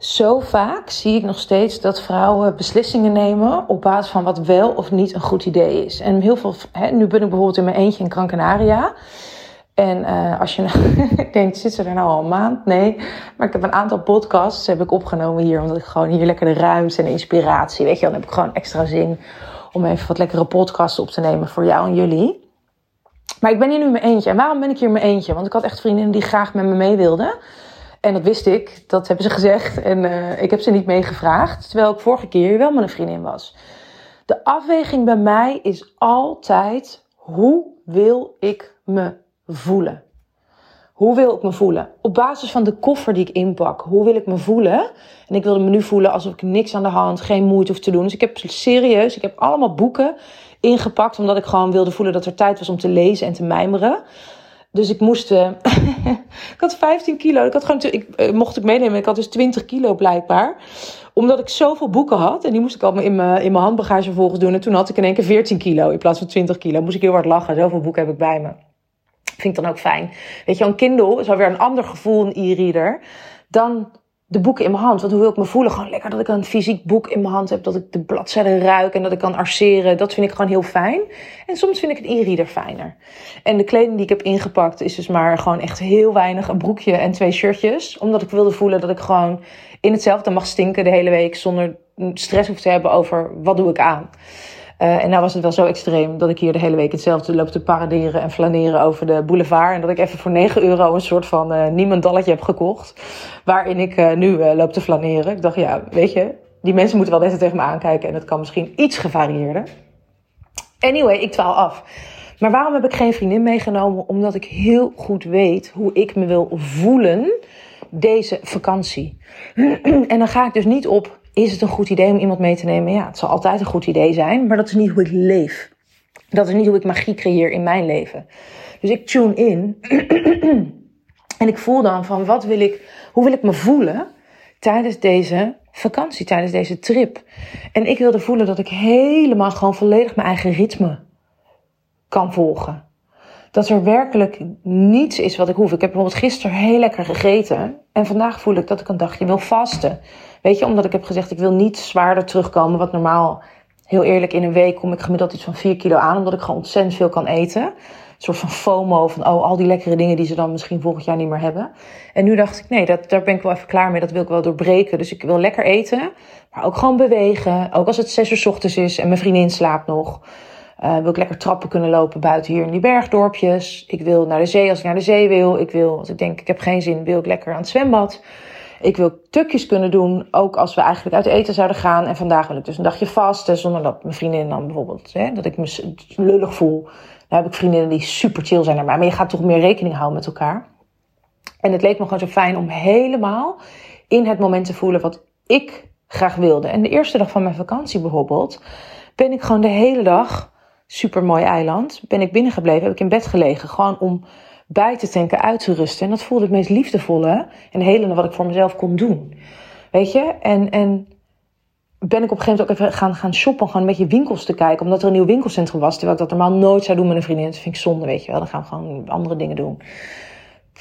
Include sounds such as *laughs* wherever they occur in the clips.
zo vaak zie ik nog steeds dat vrouwen beslissingen nemen op basis van wat wel of niet een goed idee is. En heel veel, hè, nu ben ik bijvoorbeeld in mijn eentje in Gran Canaria. En uh, als je nou *laughs* denkt, zit ze er nou al een maand? Nee. Maar ik heb een aantal podcasts heb ik opgenomen hier. Omdat ik gewoon hier lekker de ruimte en inspiratie. Weet je, dan heb ik gewoon extra zin om even wat lekkere podcasts op te nemen voor jou en jullie. Maar ik ben hier nu mijn eentje. En waarom ben ik hier mijn eentje? Want ik had echt vriendinnen die graag met me mee wilden. En dat wist ik, dat hebben ze gezegd. En uh, ik heb ze niet meegevraagd. Terwijl ik vorige keer wel met een vriendin was. De afweging bij mij is altijd: hoe wil ik me voelen? Hoe wil ik me voelen? Op basis van de koffer die ik inpak. Hoe wil ik me voelen? En ik wilde me nu voelen alsof ik niks aan de hand, geen moeite hoef te doen. Dus ik heb serieus, ik heb allemaal boeken ingepakt. Omdat ik gewoon wilde voelen dat er tijd was om te lezen en te mijmeren. Dus ik moest. Uh, *laughs* ik had 15 kilo. Ik had gewoon. Ik, uh, mocht ik meenemen. Ik had dus 20 kilo blijkbaar. Omdat ik zoveel boeken had. En die moest ik allemaal in mijn, in mijn handbagage vervolgens doen. En toen had ik in één keer 14 kilo in plaats van 20 kilo. Moest ik heel hard lachen. Zoveel boeken heb ik bij me. Vind ik dan ook fijn. Weet je, een Kindle is alweer een ander gevoel, een e-reader. Dan de boeken in mijn hand. Want hoe wil ik me voelen? Gewoon lekker dat ik een fysiek boek in mijn hand heb. Dat ik de bladzijden ruik en dat ik kan arceren. Dat vind ik gewoon heel fijn. En soms vind ik het e-reader fijner. En de kleding die ik heb ingepakt is dus maar gewoon echt heel weinig. Een broekje en twee shirtjes. Omdat ik wilde voelen dat ik gewoon in hetzelfde mag stinken de hele week. Zonder stress hoef te hebben over wat doe ik aan. Uh, en nou was het wel zo extreem dat ik hier de hele week hetzelfde loop te paraderen en flaneren over de boulevard. En dat ik even voor 9 euro een soort van uh, niemandalletje heb gekocht. Waarin ik uh, nu loop te flaneren. Ik dacht, ja, weet je, die mensen moeten wel best tegen me aankijken. En het kan misschien iets gevarieerder. Anyway, ik dwaal af. Maar waarom heb ik geen vriendin meegenomen? Omdat ik heel goed weet hoe ik me wil voelen deze vakantie. *clears throat* en dan ga ik dus niet op is het een goed idee om iemand mee te nemen? Ja, het zal altijd een goed idee zijn, maar dat is niet hoe ik leef. Dat is niet hoe ik magie creëer in mijn leven. Dus ik tune in *clears throat* en ik voel dan van wat wil ik, hoe wil ik me voelen tijdens deze vakantie, tijdens deze trip. En ik wilde voelen dat ik helemaal gewoon volledig mijn eigen ritme kan volgen. Dat er werkelijk niets is wat ik hoef. Ik heb bijvoorbeeld gisteren heel lekker gegeten. En vandaag voel ik dat ik een dagje wil vasten. Weet je, omdat ik heb gezegd, ik wil niet zwaarder terugkomen. Wat normaal, heel eerlijk, in een week kom ik gemiddeld iets van 4 kilo aan. Omdat ik gewoon ontzettend veel kan eten. Een soort van FOMO van, oh, al die lekkere dingen die ze dan misschien volgend jaar niet meer hebben. En nu dacht ik, nee, dat, daar ben ik wel even klaar mee. Dat wil ik wel doorbreken. Dus ik wil lekker eten. Maar ook gewoon bewegen. Ook als het 6 uur s ochtends is en mijn vriendin slaapt nog. Uh, wil ik lekker trappen kunnen lopen buiten hier in die bergdorpjes. Ik wil naar de zee als ik naar de zee wil. Ik wil, als ik denk ik heb geen zin, wil ik lekker aan het zwembad. Ik wil tukjes kunnen doen, ook als we eigenlijk uit eten zouden gaan. En vandaag wil ik dus een dagje vasten, zonder dat mijn vriendin dan bijvoorbeeld, hè, dat ik me lullig voel. Dan heb ik vriendinnen die super chill zijn naar mij. Maar je gaat toch meer rekening houden met elkaar. En het leek me gewoon zo fijn om helemaal in het moment te voelen wat ik graag wilde. En de eerste dag van mijn vakantie bijvoorbeeld, ben ik gewoon de hele dag, super mooi eiland, ben ik binnengebleven, heb ik in bed gelegen. Gewoon om bij te tanken, uit te rusten. En dat voelde het meest liefdevolle en helende wat ik voor mezelf kon doen. Weet je? En, en ben ik op een gegeven moment ook even gaan, gaan shoppen. Gewoon een beetje winkels te kijken. Omdat er een nieuw winkelcentrum was. Terwijl ik dat normaal nooit zou doen met een vriendin. Dat vind ik zonde, weet je wel. Dan gaan we gewoon andere dingen doen.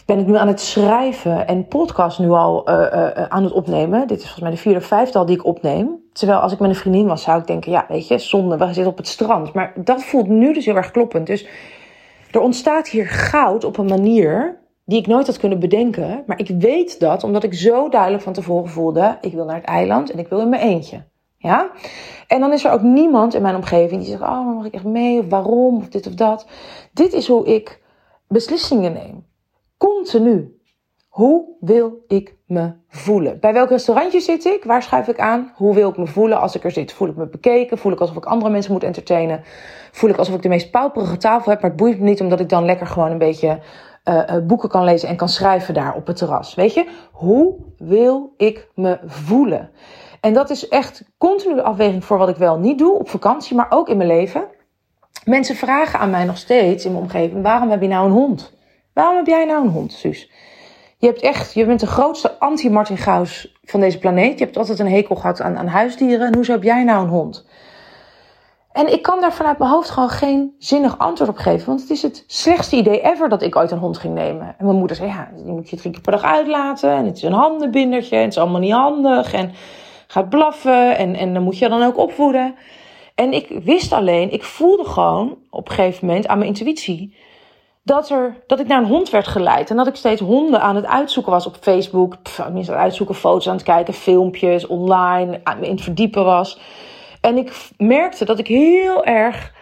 Ben ik nu aan het schrijven en podcast nu al uh, uh, aan het opnemen. Dit is volgens mij de vierde of vijfde al die ik opneem. Terwijl als ik met een vriendin was, zou ik denken... Ja, weet je, zonde, we zitten op het strand. Maar dat voelt nu dus heel erg kloppend. Dus er ontstaat hier goud op een manier die ik nooit had kunnen bedenken. Maar ik weet dat omdat ik zo duidelijk van tevoren voelde: ik wil naar het eiland en ik wil in mijn eentje. Ja? En dan is er ook niemand in mijn omgeving die zegt: Oh, mag ik echt mee? Of waarom? Of dit of dat. Dit is hoe ik beslissingen neem. Continu. Hoe wil ik me voelen? Bij welk restaurantje zit ik? Waar schuif ik aan? Hoe wil ik me voelen als ik er zit? Voel ik me bekeken? Voel ik alsof ik andere mensen moet entertainen? Voel ik alsof ik de meest pauperige tafel heb? Maar het boeit me niet omdat ik dan lekker gewoon een beetje uh, boeken kan lezen en kan schrijven daar op het terras. Weet je? Hoe wil ik me voelen? En dat is echt continu de afweging voor wat ik wel niet doe op vakantie, maar ook in mijn leven. Mensen vragen aan mij nog steeds in mijn omgeving: waarom heb je nou een hond? Waarom heb jij nou een hond, Suus? Je hebt echt, je bent de grootste anti-Martin Gauss van deze planeet. Je hebt altijd een hekel gehad aan, aan huisdieren. En hoezo heb jij nou een hond? En ik kan daar vanuit mijn hoofd gewoon geen zinnig antwoord op geven. Want het is het slechtste idee ever dat ik ooit een hond ging nemen. En mijn moeder zei, ja, die moet je drie keer per dag uitlaten. En het is een handenbindertje. En het is allemaal niet handig. En gaat blaffen. En, en dan moet je dan ook opvoeden. En ik wist alleen, ik voelde gewoon op een gegeven moment aan mijn intuïtie dat, er, dat ik naar een hond werd geleid. En dat ik steeds honden aan het uitzoeken was op Facebook. Pff, aan het uitzoeken, foto's aan het kijken, filmpjes online, aan in het verdiepen was. En ik merkte dat ik heel erg.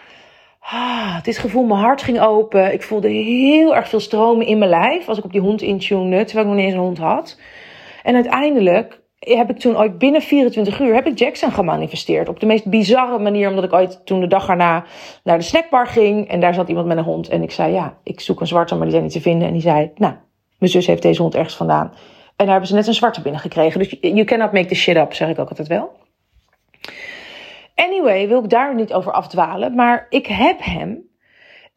Ah, het is gevoel, mijn hart ging open. Ik voelde heel erg veel stromen in mijn lijf als ik op die hond intune, terwijl ik nog niet eens een hond had. En uiteindelijk heb ik toen ooit binnen 24 uur heb ik Jackson gemanifesteerd. Op de meest bizarre manier, omdat ik ooit toen de dag erna naar de snackbar ging. En daar zat iemand met een hond. En ik zei, ja, ik zoek een zwarte, maar die zijn niet te vinden. En die zei, nou, mijn zus heeft deze hond ergens vandaan. En daar hebben ze net een zwarte binnengekregen. Dus you cannot make the shit up, zeg ik ook altijd wel. Anyway, wil ik daar niet over afdwalen. Maar ik heb hem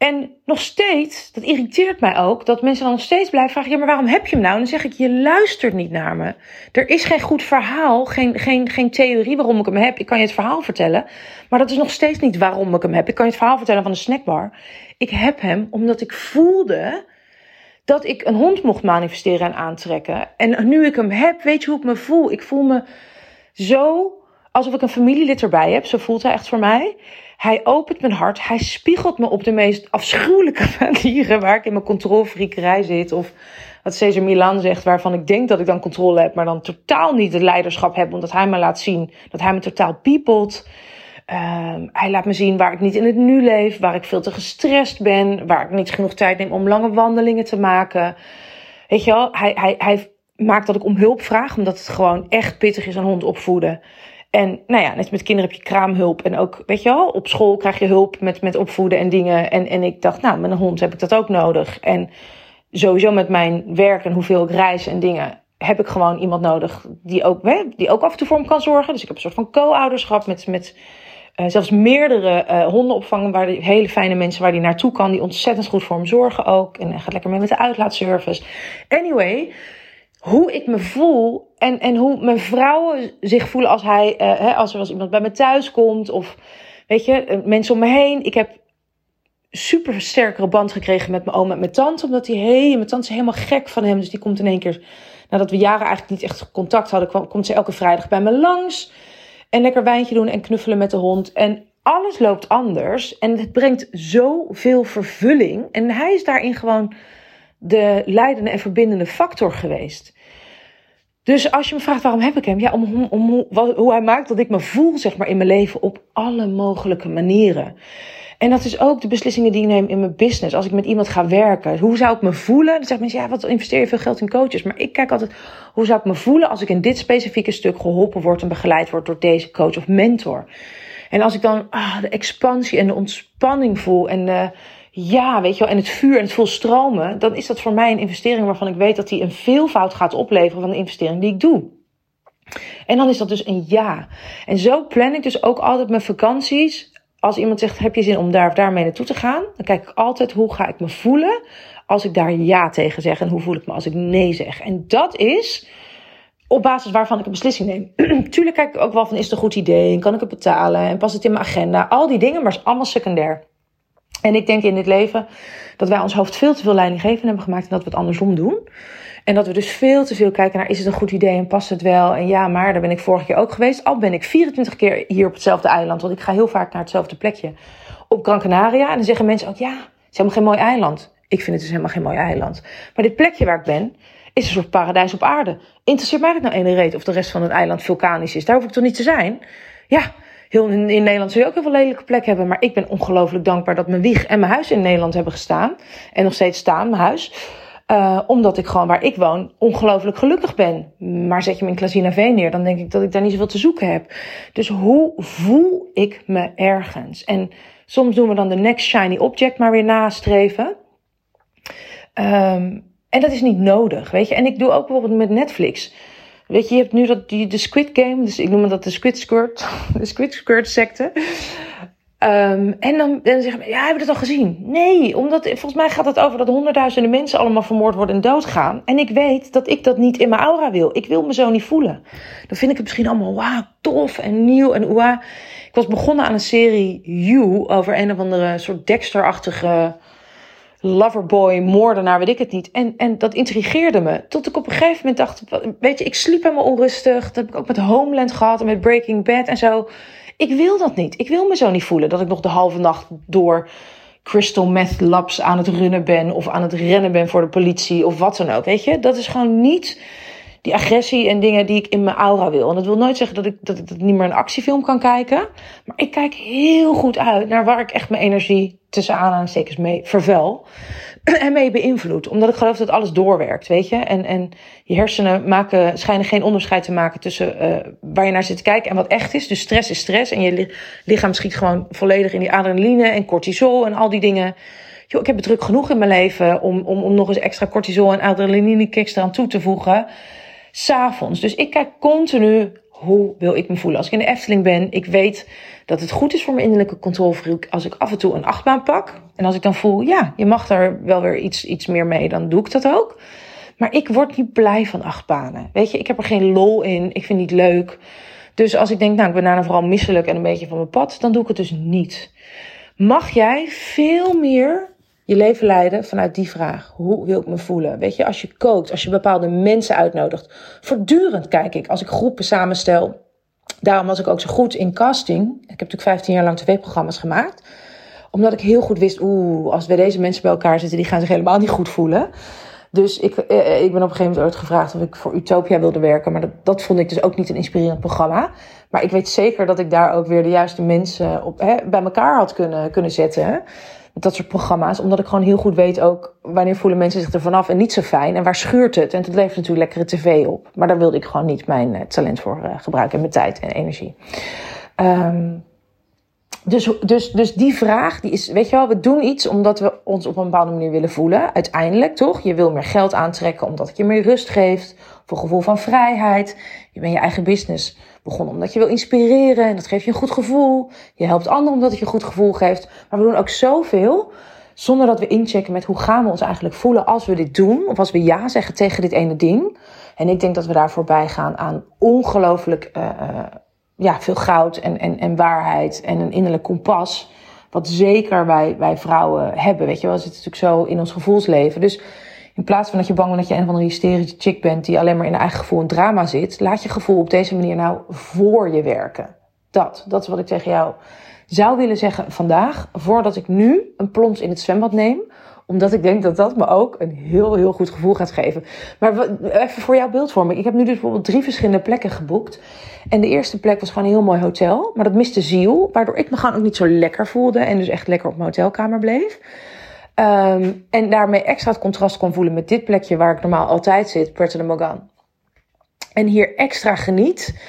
en nog steeds, dat irriteert mij ook, dat mensen dan nog steeds blijven vragen: ja, maar waarom heb je hem nou? En dan zeg ik: je luistert niet naar me. Er is geen goed verhaal, geen, geen, geen theorie waarom ik hem heb. Ik kan je het verhaal vertellen, maar dat is nog steeds niet waarom ik hem heb. Ik kan je het verhaal vertellen van de snackbar. Ik heb hem omdat ik voelde dat ik een hond mocht manifesteren en aantrekken. En nu ik hem heb, weet je hoe ik me voel? Ik voel me zo alsof ik een familielid erbij heb. Zo voelt hij echt voor mij. Hij opent mijn hart. Hij spiegelt me op de meest afschuwelijke *laughs* manieren waar ik in mijn controlfriekerij zit. Of wat Cesar Milan zegt, waarvan ik denk dat ik dan controle heb, maar dan totaal niet het leiderschap heb, omdat hij me laat zien dat hij me totaal piepelt. Um, hij laat me zien waar ik niet in het nu leef, waar ik veel te gestrest ben, waar ik niet genoeg tijd neem om lange wandelingen te maken. Weet je wel, hij, hij, hij maakt dat ik om hulp vraag, omdat het gewoon echt pittig is een hond opvoeden. En nou ja, net met kinderen heb je kraamhulp. En ook, weet je wel, op school krijg je hulp met, met opvoeden en dingen. En, en ik dacht, nou, met een hond heb ik dat ook nodig. En sowieso met mijn werk en hoeveel ik reis en dingen, heb ik gewoon iemand nodig die ook, die ook af en toe voor me kan zorgen. Dus ik heb een soort van co-ouderschap met, met uh, zelfs meerdere uh, honden opvangen. Waar hele fijne mensen waar die naartoe kan, die ontzettend goed voor hem zorgen ook. En hij gaat lekker mee met de uitlaatservice. Anyway hoe ik me voel en, en hoe mijn vrouwen zich voelen als, hij, uh, hè, als er als iemand bij me thuis komt. Of weet je, eh, mensen om me heen. Ik heb super sterkere band gekregen met mijn oom en mijn tante. Omdat die hey, mijn tante is helemaal gek van hem. Dus die komt in één keer, nadat we jaren eigenlijk niet echt contact hadden, kwam, komt ze elke vrijdag bij me langs. En lekker wijntje doen en knuffelen met de hond. En alles loopt anders. En het brengt zoveel vervulling. En hij is daarin gewoon de leidende en verbindende factor geweest. Dus als je me vraagt waarom heb ik hem, ja, om, om, hoe, hij maakt dat ik me voel, zeg maar, in mijn leven op alle mogelijke manieren. En dat is ook de beslissingen die ik neem in mijn business. Als ik met iemand ga werken, hoe zou ik me voelen? Dan zeggen mensen, ja, wat investeer je veel geld in coaches? Maar ik kijk altijd, hoe zou ik me voelen als ik in dit specifieke stuk geholpen word en begeleid word door deze coach of mentor? En als ik dan ah, de expansie en de ontspanning voel en de, ja, weet je wel, en het vuur en het vol stromen, dan is dat voor mij een investering waarvan ik weet dat die een veelvoud gaat opleveren van de investering die ik doe. En dan is dat dus een ja. En zo plan ik dus ook altijd mijn vakanties. Als iemand zegt, heb je zin om daar of daarmee naartoe te gaan? Dan kijk ik altijd, hoe ga ik me voelen als ik daar ja tegen zeg? En hoe voel ik me als ik nee zeg? En dat is op basis waarvan ik een beslissing neem. *clears throat* Tuurlijk kijk ik ook wel van, is het een goed idee? Kan ik het betalen? En past het in mijn agenda? Al die dingen, maar is allemaal secundair. En ik denk in dit leven dat wij ons hoofd veel te veel leidinggevend hebben gemaakt en dat we het andersom doen. En dat we dus veel te veel kijken naar is het een goed idee en past het wel? En ja, maar daar ben ik vorige keer ook geweest. Al ben ik 24 keer hier op hetzelfde eiland, want ik ga heel vaak naar hetzelfde plekje. Op Gran Canaria. En dan zeggen mensen ook, ja, het is helemaal geen mooi eiland. Ik vind het dus helemaal geen mooi eiland. Maar dit plekje waar ik ben, is een soort paradijs op aarde. Interesseert mij dat nou ene reet of de rest van het eiland vulkanisch is? Daar hoef ik toch niet te zijn? Ja, heel, in, Nederland zul je ook heel veel lelijke plek hebben. Maar ik ben ongelooflijk dankbaar dat mijn wieg en mijn huis in Nederland hebben gestaan. En nog steeds staan, mijn huis. Uh, omdat ik gewoon waar ik woon ongelooflijk gelukkig ben. Maar zet je me in Klazinaveen neer, dan denk ik dat ik daar niet zoveel te zoeken heb. Dus hoe voel ik me ergens? En soms doen we dan de next shiny object maar weer nastreven. Um, en dat is niet nodig, weet je. En ik doe ook bijvoorbeeld met Netflix. Weet je, je hebt nu dat, die, de Squid Game, dus ik noem dat de Squid Skirt, *laughs* de Squid Skirt secte. Um, en dan, dan zeggen ja, hebben we dat al gezien? Nee, omdat volgens mij gaat het over dat honderdduizenden mensen allemaal vermoord worden en doodgaan. En ik weet dat ik dat niet in mijn aura wil. Ik wil me zo niet voelen. Dan vind ik het misschien allemaal wauw, tof en nieuw en oeh. Ik was begonnen aan een serie You over een of andere soort Dexter-achtige loverboy, moordenaar, weet ik het niet. En, en dat intrigeerde me. Tot ik op een gegeven moment dacht, weet je, ik sliep helemaal onrustig. Dat heb ik ook met Homeland gehad en met Breaking Bad en zo. Ik wil dat niet. Ik wil me zo niet voelen dat ik nog de halve nacht door crystal meth labs aan het runnen ben of aan het rennen ben voor de politie of wat dan ook. Weet je, dat is gewoon niet die agressie en dingen die ik in mijn aura wil. En dat wil nooit zeggen dat ik, dat ik niet meer een actiefilm kan kijken. Maar ik kijk heel goed uit naar waar ik echt mijn energie tussen aanhalingstekens mee vervuil. *clears throat* En mee beïnvloed. Omdat ik geloof dat alles doorwerkt, weet je. En, en je hersenen maken, schijnen geen onderscheid te maken tussen uh, waar je naar zit te kijken en wat echt is. Dus stress is stress. En je lichaam schiet gewoon volledig in die adrenaline en cortisol en al die dingen. Yo, ik heb het druk genoeg in mijn leven om, om, om nog eens extra cortisol en adrenaline kicks eraan toe te voegen s'avonds. Dus ik kijk continu hoe wil ik me voelen. Als ik in de Efteling ben, ik weet dat het goed is voor mijn innerlijke controlefreak als ik af en toe een achtbaan pak. En als ik dan voel, ja, je mag daar wel weer iets, iets meer mee, dan doe ik dat ook. Maar ik word niet blij van achtbanen. Weet je, ik heb er geen lol in. Ik vind het niet leuk. Dus als ik denk, nou, ik ben daarna vooral misselijk en een beetje van mijn pad, dan doe ik het dus niet. Mag jij veel meer leven leiden vanuit die vraag. Hoe wil ik me voelen? Weet je, als je kookt, als je bepaalde mensen uitnodigt. Voortdurend kijk ik, als ik groepen samenstel. Daarom was ik ook zo goed in casting. Ik heb natuurlijk 15 jaar lang tv-programma's gemaakt. Omdat ik heel goed wist, oeh, als we deze mensen bij elkaar zitten, die gaan zich helemaal niet goed voelen. Dus ik, eh, ik ben op een gegeven moment ooit gevraagd of ik voor Utopia wilde werken. Maar dat, dat vond ik dus ook niet een inspirerend programma. Maar ik weet zeker dat ik daar ook weer de juiste mensen op, hè, bij elkaar had kunnen, kunnen zetten dat soort programma's. Omdat ik gewoon heel goed weet ook wanneer voelen mensen zich er vanaf en niet zo fijn. En waar schuurt het? En het levert natuurlijk lekkere tv op. Maar daar wilde ik gewoon niet mijn eh, talent voor uh, gebruiken. En mijn tijd en energie. Um, dus, dus, dus die vraag, die is, weet je wel, we doen iets omdat we ons op een bepaalde manier willen voelen. Uiteindelijk toch? Je wil meer geld aantrekken omdat het je meer rust geeft. Een gevoel van vrijheid. Je bent je eigen business begonnen omdat je wil inspireren en dat geeft je een goed gevoel. Je helpt anderen omdat het je een goed gevoel geeft. Maar we doen ook zoveel zonder dat we inchecken met hoe gaan we ons eigenlijk voelen als we dit doen. Of als we ja zeggen tegen dit ene ding. En ik denk dat we daar voorbij gaan aan ongelooflijk uh, uh, ja, veel goud en, en, en waarheid en een innerlijk kompas. Wat zeker wij, wij vrouwen hebben. Weet je wel, het zit natuurlijk zo in ons gevoelsleven. Dus in plaats van dat je bang bent dat je een van de hysterische chick bent die alleen maar in eigen gevoel en drama zit, laat je gevoel op deze manier nou voor je werken. Dat, dat is wat ik tegen jou zou willen zeggen vandaag, voordat ik nu een plons in het zwembad neem omdat ik denk dat dat me ook een heel, heel goed gevoel gaat geven. Maar even voor jouw beeldvorming. Ik heb nu dus bijvoorbeeld drie verschillende plekken geboekt. En de eerste plek was gewoon een heel mooi hotel. Maar dat miste ziel. Waardoor ik me gewoon ook niet zo lekker voelde. En dus echt lekker op mijn hotelkamer bleef. Um, en daarmee extra het contrast kon voelen met dit plekje waar ik normaal altijd zit, Puerto de. En hier extra geniet.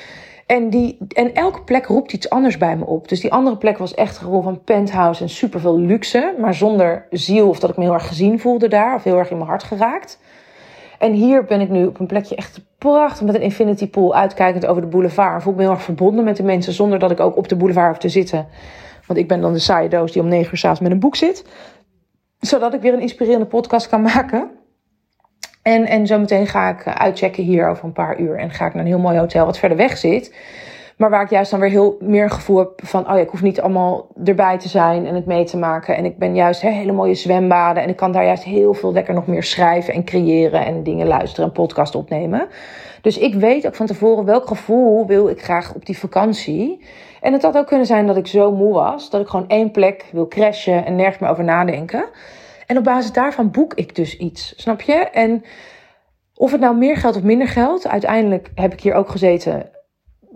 En, die, en elke plek roept iets anders bij me op. Dus die andere plek was echt gevoel van penthouse en superveel luxe. Maar zonder ziel of dat ik me heel erg gezien voelde daar. Of heel erg in mijn hart geraakt. En hier ben ik nu op een plekje echt prachtig met een infinity pool uitkijkend over de boulevard. Voel ik me heel erg verbonden met de mensen zonder dat ik ook op de boulevard hoef te zitten. Want ik ben dan de saaie doos die om negen uur s'avonds met een boek zit zodat ik weer een inspirerende podcast kan maken. En, en zometeen ga ik eh, uitchecken hier over een paar uur. En ga ik naar een heel mooi hotel wat verder weg zit. Maar waar ik juist dan weer heel meer gevoel heb van... oh ja, ik hoef niet allemaal erbij te zijn en het mee te maken. En ik ben juist hele mooie zwembaden. En ik kan daar juist heel veel lekker nog meer schrijven en creëren... en dingen luisteren en podcast opnemen. Dus ik weet ook van tevoren welk gevoel wil ik graag op die vakantie. En het had ook kunnen zijn dat ik zo moe was... dat ik gewoon één plek wil crashen en nergens meer over nadenken... En op basis daarvan boek ik dus iets. Snap je? En of het nou meer geld of minder geld. Uiteindelijk heb ik hier ook gezeten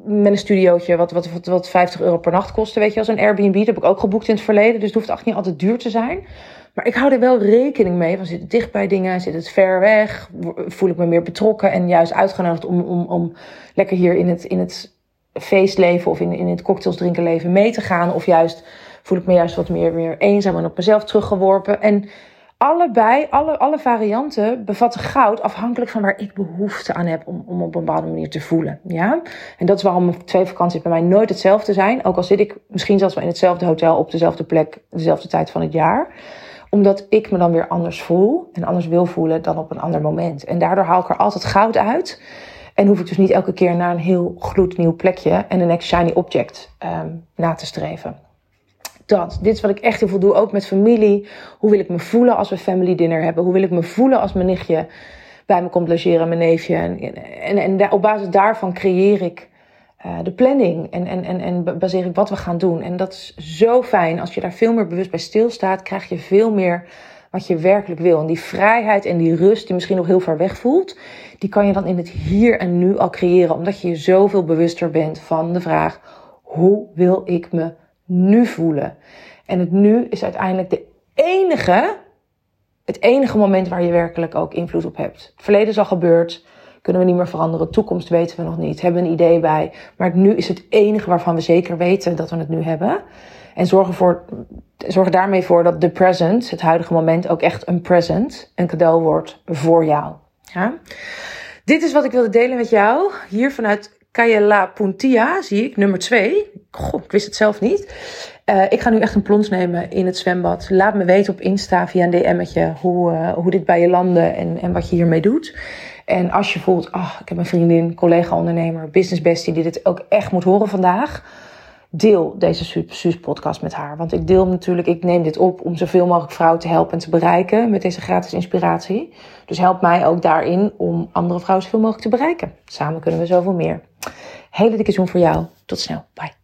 met een studiootje wat, wat, wat, wat 50 euro per nacht kostte. Weet je, als een Airbnb. Dat heb ik ook geboekt in het verleden. Dus het hoeft echt niet altijd duur te zijn. Maar ik hou er wel rekening mee. Van zit het dicht bij dingen? Zit het ver weg? Voel ik me meer betrokken? En juist uitgenodigd om, om, om lekker hier in het, in het feestleven of in, in het cocktails drinken leven mee te gaan. Of juist voel ik me juist wat meer weer eenzaam en op mezelf teruggeworpen. En allebei, alle, alle varianten bevatten goud afhankelijk van waar ik behoefte aan heb om, om op een bepaalde manier te voelen. Ja? En dat is waarom twee vakanties bij mij nooit hetzelfde zijn. Ook al zit ik misschien zelfs wel in hetzelfde hotel op dezelfde plek, dezelfde tijd van het jaar. Omdat ik me dan weer anders voel en anders wil voelen dan op een ander moment. En daardoor haal ik er altijd goud uit. En hoef ik dus niet elke keer naar een heel gloednieuw plekje en een next shiny object um, na te streven dat. Dit is wat ik echt heel veel doe, ook met familie. Hoe wil ik me voelen als we family dinner hebben? Hoe wil ik me voelen als mijn nichtje bij me komt logeren, mijn neefje? En, en, en op basis daarvan creëer ik uh, de planning en, en, en, en baseer ik wat we gaan doen. En dat is zo fijn. Als je daar veel meer bewust bij stilstaat, krijg je veel meer wat je werkelijk wil. En die vrijheid en die rust, die misschien nog heel ver weg voelt, die kan je dan in het hier en nu al creëren. Omdat je je zoveel bewuster bent van de vraag: hoe wil ik me nu voelen. En het nu is uiteindelijk de enige, het enige moment waar je werkelijk ook invloed op hebt. Het verleden is al gebeurd, kunnen we niet meer veranderen. De toekomst weten we nog niet, hebben een idee bij. Maar het nu is het enige waarvan we zeker weten dat we het nu hebben. En zorg, ervoor, zorg daarmee voor dat de present, het huidige moment, ook echt een present, een cadeau wordt voor jou. Ja? Dit is wat ik wilde delen met jou. Hier vanuit La Puntia, zie ik, nummer 2. Goh, ik wist het zelf niet. Uh, ik ga nu echt een plons nemen in het zwembad. Laat me weten op Insta via een DM'tje hoe, uh, hoe dit bij je landde en, en wat je hiermee doet. En als je voelt, oh, ik heb een vriendin, collega-ondernemer, business bestie die dit ook echt moet horen vandaag deel deze Suus podcast met haar. Want ik deel natuurlijk, ik neem dit op om zoveel mogelijk vrouwen te helpen en te bereiken met deze gratis inspiratie. Dus help mij ook daarin om andere vrouwen zoveel mogelijk te bereiken. Samen kunnen we zoveel meer. Hele dikke zoen voor jou. Tot snel. Bye.